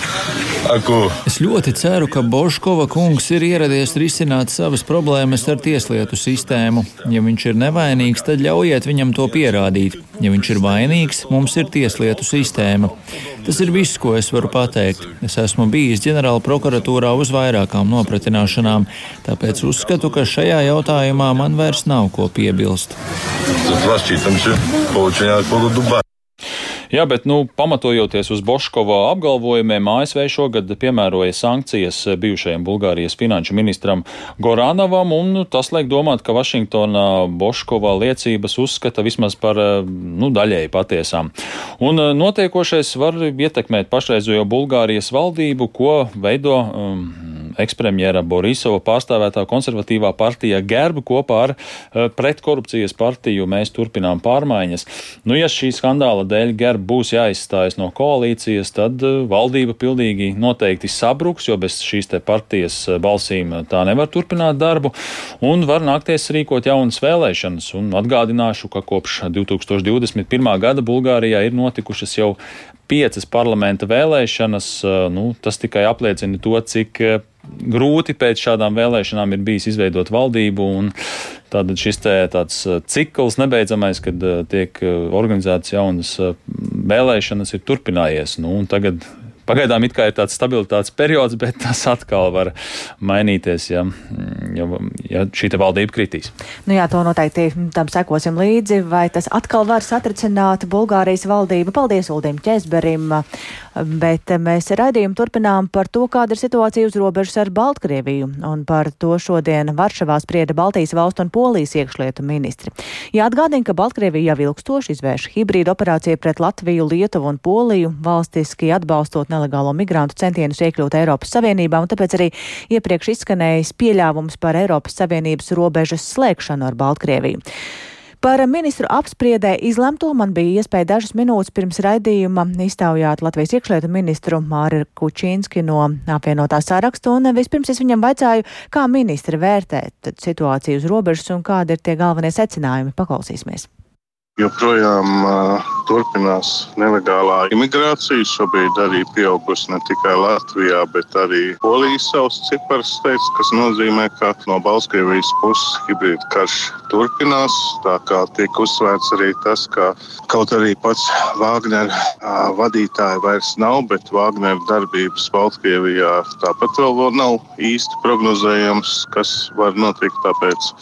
Ако... Es ļoti ceru, ka Boškova kungs ir ieradies risināt savas problēmas ar tieslietu sistēmu. Ja viņš ir nevainīgs, tad ļaujiet viņam to pierādīt. Ja viņš ir vainīgs, mums ir tieslietu sistēma. Tas ir viss, ko es varu pateikt. Es esmu bijis ģenerāla prokuratūrā uz vairākām nopratināšanām, tāpēc uzskatu, ka šajā jautājumā man vairs nav ko piebilst. Tas prasītams ir, ka viņš ir kaut kādā dubā. Jā, bet nu, pamatojoties uz Boškova apgalvojumiem, ASV šogad piemēroja sankcijas bijušajam Bulgārijas finanšu ministram Goranovam, un tas liek domāt, ka Vašingtona Boškova liecības uzskata vismaz par nu, daļēji patiesām. Un notiekošais var ietekmēt pašreizējo Bulgārijas valdību, ko veido um, ekspremjera Borisova pārstāvētā konservatīvā partija Gerba kopā ar uh, pretkorupcijas partiju Mēs turpinām pārmaiņas. Nu, ja šī skandāla dēļ Gerba būs jāizstājas no koalīcijas, tad uh, valdība pildīgi noteikti sabruks, jo bez šīs te partijas uh, balsīm tā nevar turpināt darbu, un var nākties rīkot jaunas vēlēšanas. Un atgādināšu, ka kopš 2021. gada Bulgārijā ir notikušas jau piecas parlamenta vēlēšanas. Nu, tas tikai apliecina to, cik grūti pēc šādām vēlēšanām ir bijis izveidot valdību. Tātad šis te, tāds cikls nebeidzamais, kad tiek organizētas jaunas vēlēšanas, ir turpinājies. Nu, tagad Pagaidām it kā ir tāds stabilitātes periods, bet tas atkal var mainīties, ja, ja, ja šī valdība kritīs. Nu jā, to noteikti tam sekosim līdzi, vai tas atkal var satricināt Bulgārijas valdību. Paldies Uldim Česberim, bet mēs raidījumu turpinām par to, kāda ir situācija uz robežas ar Baltkrieviju, un par to šodien Varšavā sprieda Baltijas valstu un Polijas iekšlietu ministri. Jāatgādina, ka Baltkrievija jau ilgstoši izvērš hibrīdu operāciju pret Latviju, Lietuvu un Poliju, valstiski atbalstot nelegālo migrantu centienus iekļūt Eiropas Savienībā, un tāpēc arī iepriekš izskanējis pieļāvums par Eiropas Savienības robežas slēgšanu ar Baltkrieviju. Par ministru apspriedē izlemto man bija iespēja dažas minūtes pirms raidījuma iztaujāt Latvijas iekšlietu ministru Māri Kučīnski no apvienotā sarakstu, un vispirms es viņam vaicāju, kā ministri vērtē situāciju uz robežas un kādi ir tie galvenie secinājumi. Paklausīsimies! Joprojām uh, turpinās nelegālā imigrācija. Šobrīd arī pieaugusi ne tikai Latvijā, bet arī Polijas savs cipars teica, kas nozīmē, ka no Baltkrievijas puses hibrīda karš turpinās. Tā kā tiek uzsvērts arī tas, ka kaut arī pats Wagner uh, vadītāja vairs nav, bet Wagner darbības Baltkrievijā tāpat vēl nav īsti prognozējams, kas var notikt. Tāpēc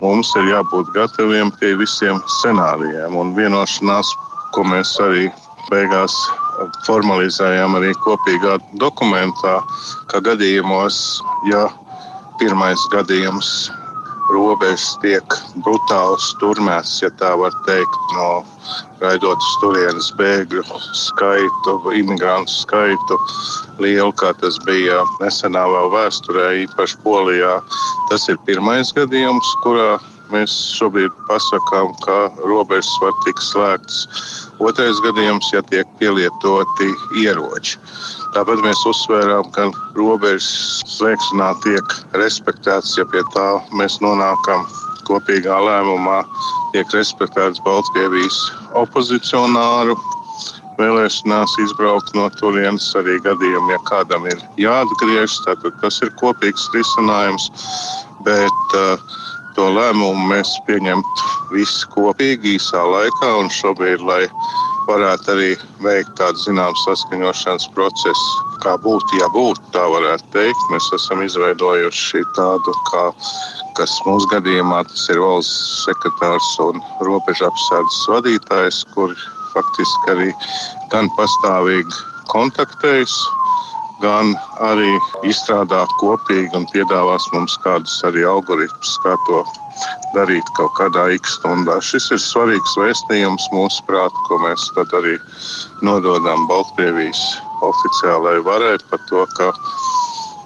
mums ir jābūt gataviem pie visiem scenārijiem. Un vienošanās, ko mēs arī beigās formalizējām arī kopīgā dokumentā, ka gadījumos, ja pirmais gadījums robežas tiek brutāli sturmēts, ja tā var teikt, no raidot turienes bēgļu skaitu, imigrantu skaitu lielu, kā tas bija nesenā vēl vēsturē, īpaši Polijā. Tas ir pirmais gadījums, kurā mēs šobrīd pasakām, ka robežas var tikt slēgtas. Otrais gadījums, ja tiek pielietoti ieroči. Tāpat mēs uzsvērām, ka robežas slēgšanā tiek respektēts, ja pie tā mēs nonākam kopīgā lēmumā, tiek respektēts Baltkrievijas opozicionāru vēlēšanās izbraukt no turienes arī gadījumā, ja kādam ir jāatgriežas. Tad tas ir kopīgs risinājums. Bet uh, to lēmumu mēs pieņemtu visi kopīgi īsā laikā un šobrīd, lai varētu arī veikt tādu zināmu saskaņošanas procesu. Kā būtu, ja būtu, tā varētu teikt. Mēs esam izveidojuši tādu, kā, kas mūsu gadījumā tas ir valsts sekretārs un robežu apsardzes vadītājs, kur faktiski arī gan pastāvīgi kontaktējas, gan arī izstrādā kopīgi un piedāvās mums kādus arī algoritmus, kā to darīt kaut kādā x stundā. Šis ir svarīgs vēstījums mūsuprāt, ko mēs tad arī nododam Baltkrievijas oficiālajai varai par to, ka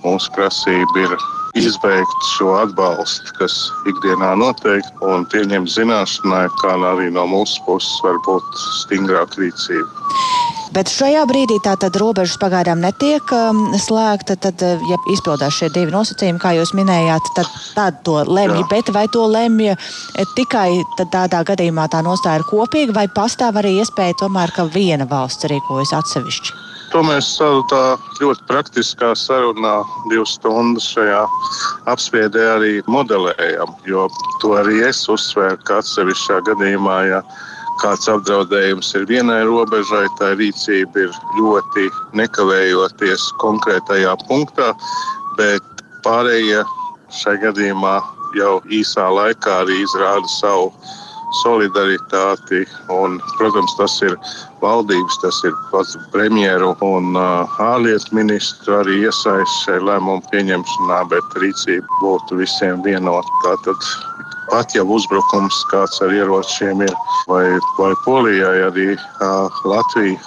mūsu prasība ir izbeigt šo atbalstu, kas ikdienā notiek, un pieņemt zināšanai, kā arī no mūsu puses var būt stingrāka rīcība. Bet šajā brīdī tātad robežas pagaidām netiek um, slēgta. Tad, uh, ja izpildās šie divi nosacījumi, kā jūs minējāt, tad tāda to lemj. Bet vai to lemj eh, tikai tādā gadījumā tā nostāja ir kopīga, vai pastāv arī iespēja tomēr, ka viena valsts rīkojas atsevišķi? To mēs tā ļoti praktiskā sarunā, divas stundas šajā apspriedē arī modelējam. Jo to arī es uzsvēru, ka atsevišķā gadījumā, ja kāds apdraudējums ir vienai robežai, tā rīcība ir ļoti nekavējoties konkrētajā punktā, bet pārējie šai gadījumā jau īsā laikā arī izrāda savu solidaritāti. Un, protams, tas ir valdības, tas ir pats premjeru un uh, ārlietu ministru arī iesaistīts šajā lēmumu pieņemšanā, bet rīcība būtu visiem vienota. Tātad pat ja uzbrukums kāds ar ieročiem ir, vai, vai Polijai arī uh, Latvija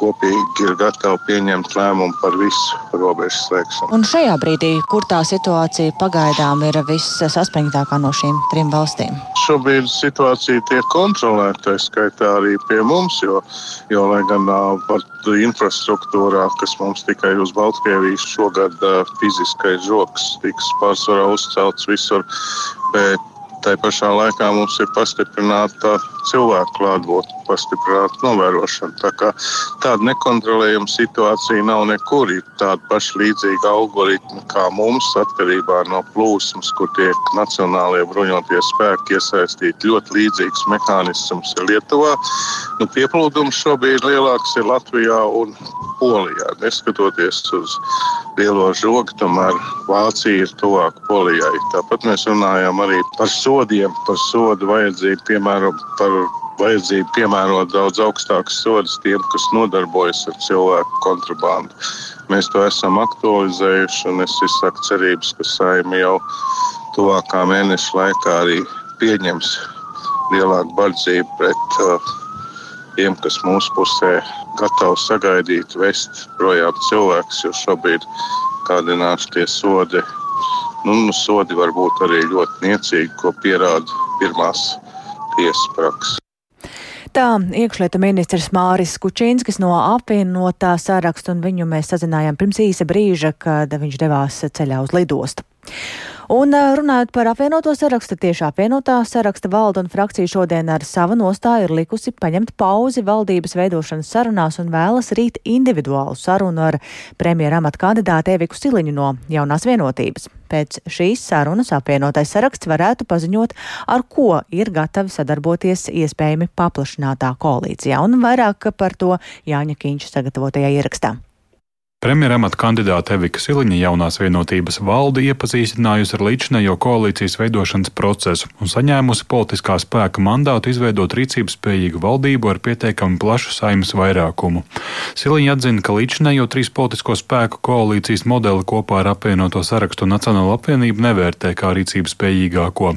kopīgi ir gatava pieņemt lēmumu par visu robežu slēgšanu. Un šajā brīdī, kur tā situācija pagaidām ir vissaspringtākā no šīm trim valstīm? Šobrīd situācija tiek kontrolēta, tā skaitā arī pie mums, jo, jo lai gan par infrastruktūrā, kas mums tikai uz Baltkrievijas šogad fiziskais žoks tiks pārsvarā uzcelts visur, bet Tā pašā laikā mums ir pastiprināta cilvēku klātbūtne, pastiprināta novērošana. Tā kā tāda nekontrolējama situācija nav nekur. Ir tāda paša līdzīga algoritma kā mums, atkarībā no plūsmas, kur tiek nacionālajie bruņotie spēki iesaistīti. Ļoti līdzīgs mehānisms ir Lietuvā. Nu, pieplūdums šobrīd lielāks ir Latvijā un Polijā. Neskatoties uz lielo žogu, tomēr Vācija ir tuvāk Polijai. Tāpat mēs runājam arī par sodiem, par sodu vajadzību, piemēram, par vajadzību piemērot daudz augstākus sodus tiem, kas nodarbojas ar cilvēku kontrabandu. Mēs to esam aktualizējuši, un es izsaku cerības, ka saima jau tuvākā mēneša laikā arī pieņems lielāku bardzību pret uh, tiem, kas mūsu pusē gatavi sagaidīt, vest projām cilvēkus, jo šobrīd kādinās tie sodi. Nu, nu, sodi var būt arī ļoti niecīgi, ko pierāda pirmās tiesas prakses. Tā iekšlietu ministrs Māris Kučīnskis no apvienotā saraksta, un viņu mēs sazinājām pirms īsa brīža, kad viņš devās ceļā uz lidostu. Un runājot par apvienoto sarakstu, tieši apvienotā saraksta valda un frakcija šodien ar savu nostāju ir likusi paņemt pauzi valdības veidošanas sarunās un vēlas rīt individuālu sarunu ar premjera amata kandidātu Eviku Siliņu no jaunās vienotības. Pēc šīs sarunas apvienotais saraksts varētu paziņot, ar ko ir gatavi sadarboties iespējami paplašinātā koalīcijā. Un vairāk par to Jāņa Kīņša sagatavotajā ierakstā. Premjeramata kandidāte Evika Siliņa jaunās vienotības valdi iepazīstinājusi ar līdzinējo koalīcijas veidošanas procesu un saņēmusi politiskā spēka mandātu izveidot rīcības spējīgu valdību ar pietiekami plašu saimnes vairākumu. Siliņa atzina, ka līdzinējo trīs politisko spēku koalīcijas modeli kopā ar apvienoto sarakstu Nacionālo apvienību nevērtē kā rīcības spējīgāko.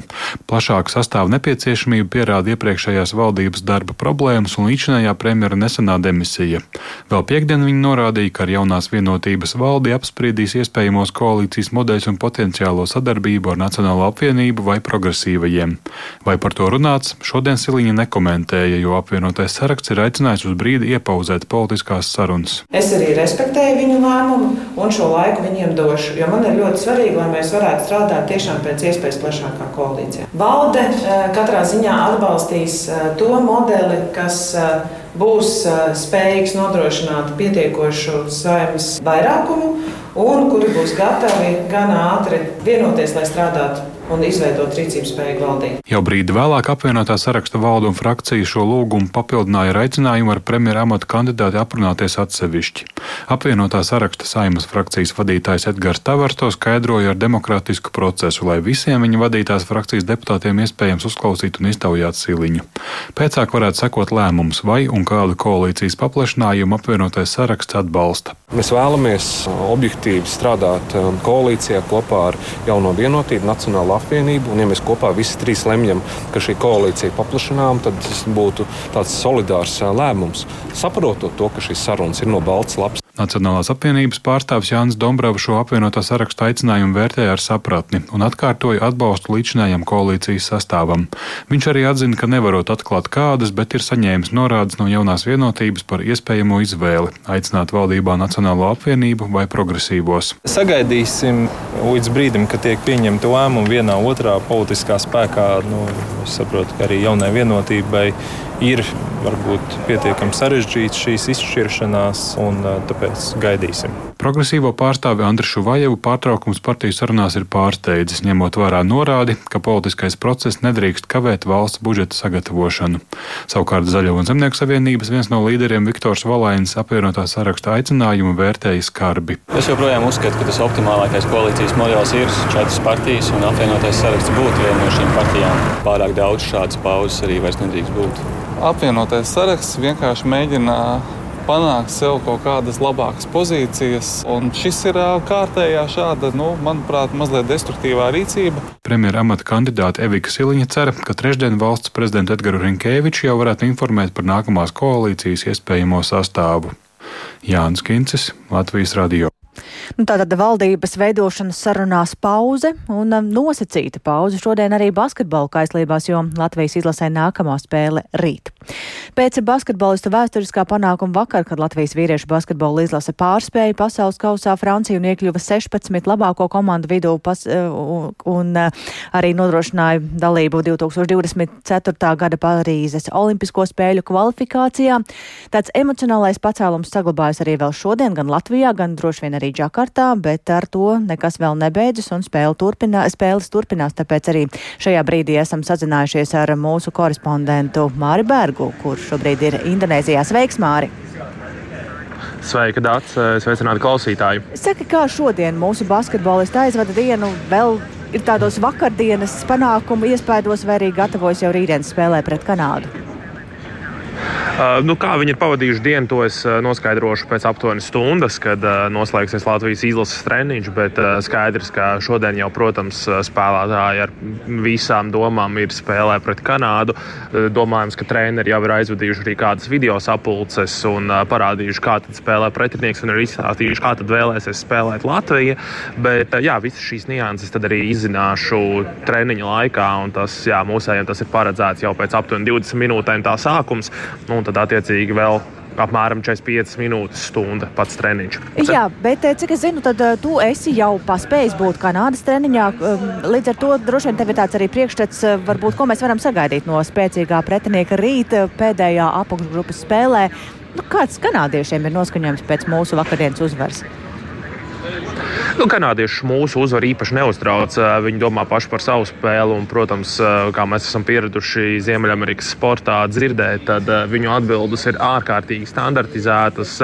Plašāku sastāvu nepieciešamību pierāda iepriekšējās valdības darba problēmas un līdzinējā premjera nesenā demisija. Vēl piekdien viņa norādīja, ka ar jaunās vienotības valdi apspriedīs iespējamos koalīcijas modeļus un potenciālo sadarbību ar Nacionālo apvienību vai progresīvajiem. Vai par to runāts, šodien Siliņa nekomentēja, jo apvienotais saraksts ir aicinājis uz brīdi iepauzēt politiskās sarunas. Es arī respektēju viņu lēmumu un šo laiku viņiem došu, jo man ir ļoti svarīgi, lai mēs varētu strādāt tiešām pēc iespējas plašākā koalīcijā. Valde katrā ziņā atbalstīs to modeli, kas būs spējīgs nodrošināt pietiekošu saimnes vairākumu un kuri būs gatavi gan ātri vienoties, lai strādātu un izveidot rīcības spēju valdību. Jau brīdi vēlāk apvienotā saraksta valda un frakcija šo lūgumu papildināja ar aicinājumu ar premjera amata kandidāti aprunāties atsevišķi. Apvienotā saraksta saimas frakcijas vadītājs Edgars Tavars to skaidroja ar demokrātisku procesu, lai visiem viņa vadītās frakcijas deputātiem iespējams uzklausīt un iztaujāt siliņu. Pēcāk varētu sekot lēmums, vai un kādu koalīcijas paplašinājumu apvienotais saraksts atbalsta. Mēs vēlamies objektīvi strādāt koalīcijā kopā ar jauno vienotību, Nacionālo apvienību. Un, ja mēs kopā visi trīs lemjam, ka šī koalīcija paplašinām, tad tas būtu tāds solidārs lēmums. Saprotot to, ka šīs sarunas ir no balts lapas. Nacionālās apvienības pārstāvis Jānis Dombrovs šo apvienotā sarakstu aicinājumu vērtēja ar sapratni un atkārtoja atbalstu līdzinājam koalīcijas sastāvam. Viņš arī atzina, ka nevarot atklāt kādas, bet ir saņēmis norādes no jaunās vienotības par iespējamo izvēli - aicināt valdībā Nacionālo apvienību vai progresīvos. Sagaidīsim līdz brīdim, kad tiek pieņemta lēmuma vienā otrā politiskā spēkā. Nu, es saprotu, ka arī jaunai vienotībai ir varbūt pietiekami sarežģīts šīs izšķiršanās, un tāpēc gaidīsim. Progresīvo pārstāvi Andrišu Vajevu pārtraukums partiju sarunās ir pārsteidzis, ņemot vērā norādi, ka politiskais process nedrīkst kavēt valsts budžeta sagatavošanu. Savukārt Zaļo un Zemnieku savienības viens no līderiem Viktors Valainis apvienotā saraksta aicinājumu vērtēja skarbi. Es joprojām uzskatu, ka tas optimālākais koalīcijas modelis ir četras partijas, un apvienotais saraksts būtu viena no šīm partijām. Pārāk daudz šādas pauzes arī vairs nedrīkst būt. Apvienotais saraksts vienkārši mēģina panākt sev kaut kādas labākas pozīcijas. Un šis ir kārtējā šāda, nu, manuprāt, mazliet destruktīvā rīcība. Premjera amata kandidāte Evika Siliņa cer, ka trešdien valsts prezidentu Edgars Rinkēvičs jau varētu informēt par nākamās koalīcijas iespējamo sastāvu. Jānis Kincis, Latvijas Radio. Nu, tātad valdības veidošanas sarunās pauze un um, nosacīta pauze šodien arī basketbola kaislībās, jo Latvijas izlasē nākamā spēle rīt. Pēc basketbolistu vēsturiskā panākuma vakar, kad Latvijas vīriešu basketbola izlase pārspēja pasaules kausā Franciju un iekļuva 16 labāko komandu vidū pas, uh, un, uh, arī nodrošināja dalību 2024. gada Parīzes Olimpisko spēļu kvalifikācijā. Tāds emocionālais pacēlums saglabājas arī vēl šodien gan Latvijā, gan droši vien arī Džakartā kārtā, bet ar to nekas vēl nebeidzas un spēle turpinā, spēles turpinās. Tāpēc arī šajā brīdī esam sazinājušies ar mūsu korespondentu Māri Bergu, kurš šobrīd ir Indonēzijā. Sveiks, Māri! Sveika, Dārts! Sveicināti klausītāji! Saka, kā šodien mūsu basketbolisti aizvada dienu vēl ir tādos vakardienas panākumu iespējos, vai arī gatavojas jau rītdienas spēlē pret Kanādu? Uh, nu, kā viņi ir pavadījuši dienu, to es uh, noskaidrošu pēc aptuveni stundas, kad uh, noslēgsies Latvijas izlases treniņš. Bet skaidrs, ka šodien jau, protams, spēlētāji ar visām domām ir spēlē pret Kanādu. Domājams, ka treneri jau ir aizvadījuši arī kādas video sapulces un parādījuši, kā tad spēlē pretinieks un ir izstāstījuši, kā tad vēlēsies spēlēt Latvija. Bet jā, visas šīs nianses tad arī izzināšu treniņa laikā, un tas jā, mūsējiem tas ir paredzēts jau pēc aptuveni 20 minūtēm tā sākums. Nu, tad attiecīgi vēl apmēram 45 minūtes, stunda pats treniņš. Jā, bet eh, cik es zinu, tad eh, tu esi jau paspējis būt Kanādas treniņā. Um, līdz ar to droši vien tev ir tāds arī priekšstats, eh, varbūt, ko mēs varam sagaidīt no spēcīgā pretinieka rīta pēdējā apakšgrupas spēlē. Nu, kāds kanādiešiem ir noskaņojums pēc mūsu vakardienas uzvaras? Nu, kanādieši mūsu uzvaru īpaši neuztrauc. Viņi domā paši par savu spēli. Un, protams, kā mēs esam pieraduši Ziemeļamerikas sportā dzirdēt, tad viņu atbildes ir ārkārtīgi standartizētas,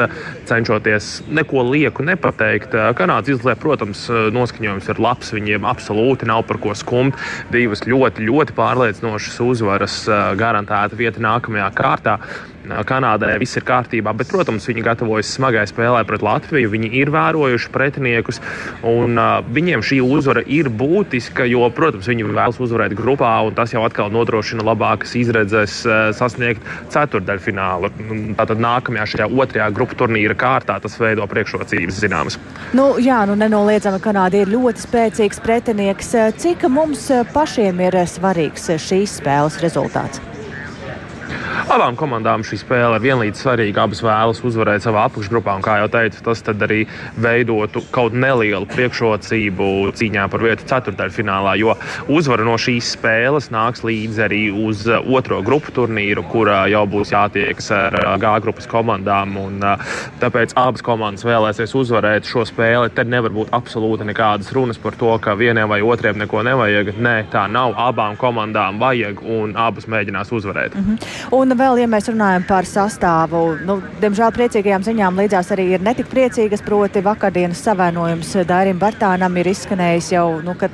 cenšoties neko lieku nepateikt. Kanādas izlē, protams, noskaņojums ir labs. Viņiem absolūti nav par ko skumt. Divas ļoti, ļoti pārliecinošas uzvaras, garantēta vieta nākamajā kārtā. Kanādai viss ir kārtībā, bet, protams, viņi gatavojas smagai spēlē pret Latviju. Viņi ir vērojuši pretiniekus, un uh, viņiem šī uzvara ir būtiska, jo, protams, viņi vēlas uzvarēt grupā, un tas jau atkal nodrošina labākas izredzes uh, sasniegt ceturdaļfinālu. Tātad nākamajā šajā otrajā grupu turnīra kārtā tas veido priekšrocības zināmas. Nu, jā, nu nenoliedzami Kanāda ir ļoti spēcīgs pretinieks. Cik mums pašiem ir svarīgs šīs spēles rezultāts? Abām komandām šī spēle ir vienlīdz svarīga. Abas vēlas uzvarēt savā apakšgrupā, un, kā jau teicu, tas arī veidotu kaut nelielu priekšrocību cīņā par vietu ceturdaļfinālā, jo uzvara no šīs spēles nāks līdzi arī uz otro grupu turnīru, kurā jau būs jātiekas ar G grupas komandām. Un, tāpēc abas komandas vēlēsies uzvarēt šo spēli. Te nevar būt absolūti nekādas runas par to, ka vienam vai otriem neko nevajag. Nē, tā nav. Abām komandām vajag, un abas mēģinās uzvarēt. Mm -hmm. Un vēl, ja mēs runājam par sastāvu, nu, diemžēl priecīgajām ziņām līdzās arī ir netik priecīgas, proti vakardienas savainojums Dairim Bartānam ir izskanējis jau, nu, ka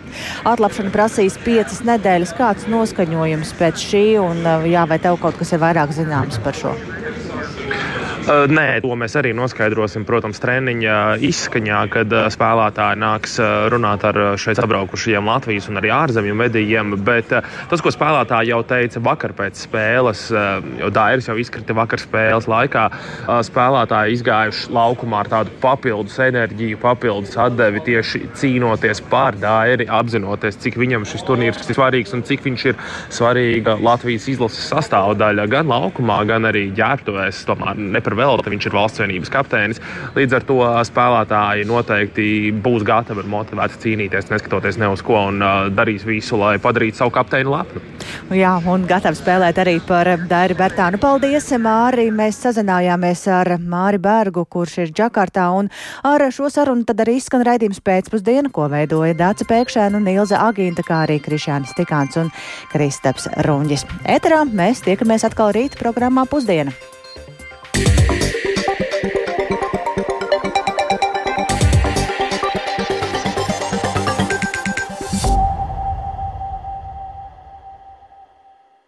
atlapšana prasīs piecas nedēļas. Kāds noskaņojums pēc šī, un jā, vai tev kaut kas ir vairāk zināms par šo? Nē, to mēs arī noskaidrosim, protams, treniņa izskaņā, kad spēlētāji nāks runāt ar šeit apbraukušajiem Latvijas un arī ārzemju medijiem. Bet tas, ko spēlētāji jau teica vakar pēc spēles, jo Dairis jau izkrita vakar spēles laikā, spēlētāji izgājuši laukumā ar tādu papildus enerģiju, papildus atdevi tieši cīnoties pār Dairi, apzinoties, cik viņam šis turnīrs ir svarīgs un cik viņš ir svarīga Latvijas izlases sastāvdaļa gan laukumā, gan arī ģērbtuvēs. Tomēr nepar velti, viņš ir valsts vienības kapteinis. Līdz ar to spēlētāji noteikti būs gatavi un motivēti cīnīties, neskatoties ne uz ko, un uh, darīs visu, lai padarītu savu kapteini lepnu. Jā, un gatavi spēlēt arī par Dairi Bertānu. Paldies, Māri! Mēs sazinājāmies ar Māri Bergu, kurš ir Džakartā, un ar šo sarunu tad arī izskan raidījums pēcpusdienu, ko veidoja Dāca Pēkšēna un Ilza Agīnta, kā arī Krišānis Tikāns un Kristaps Runģis. Eterā mēs tiekamies atkal rīt programmā pusdiena. yeah.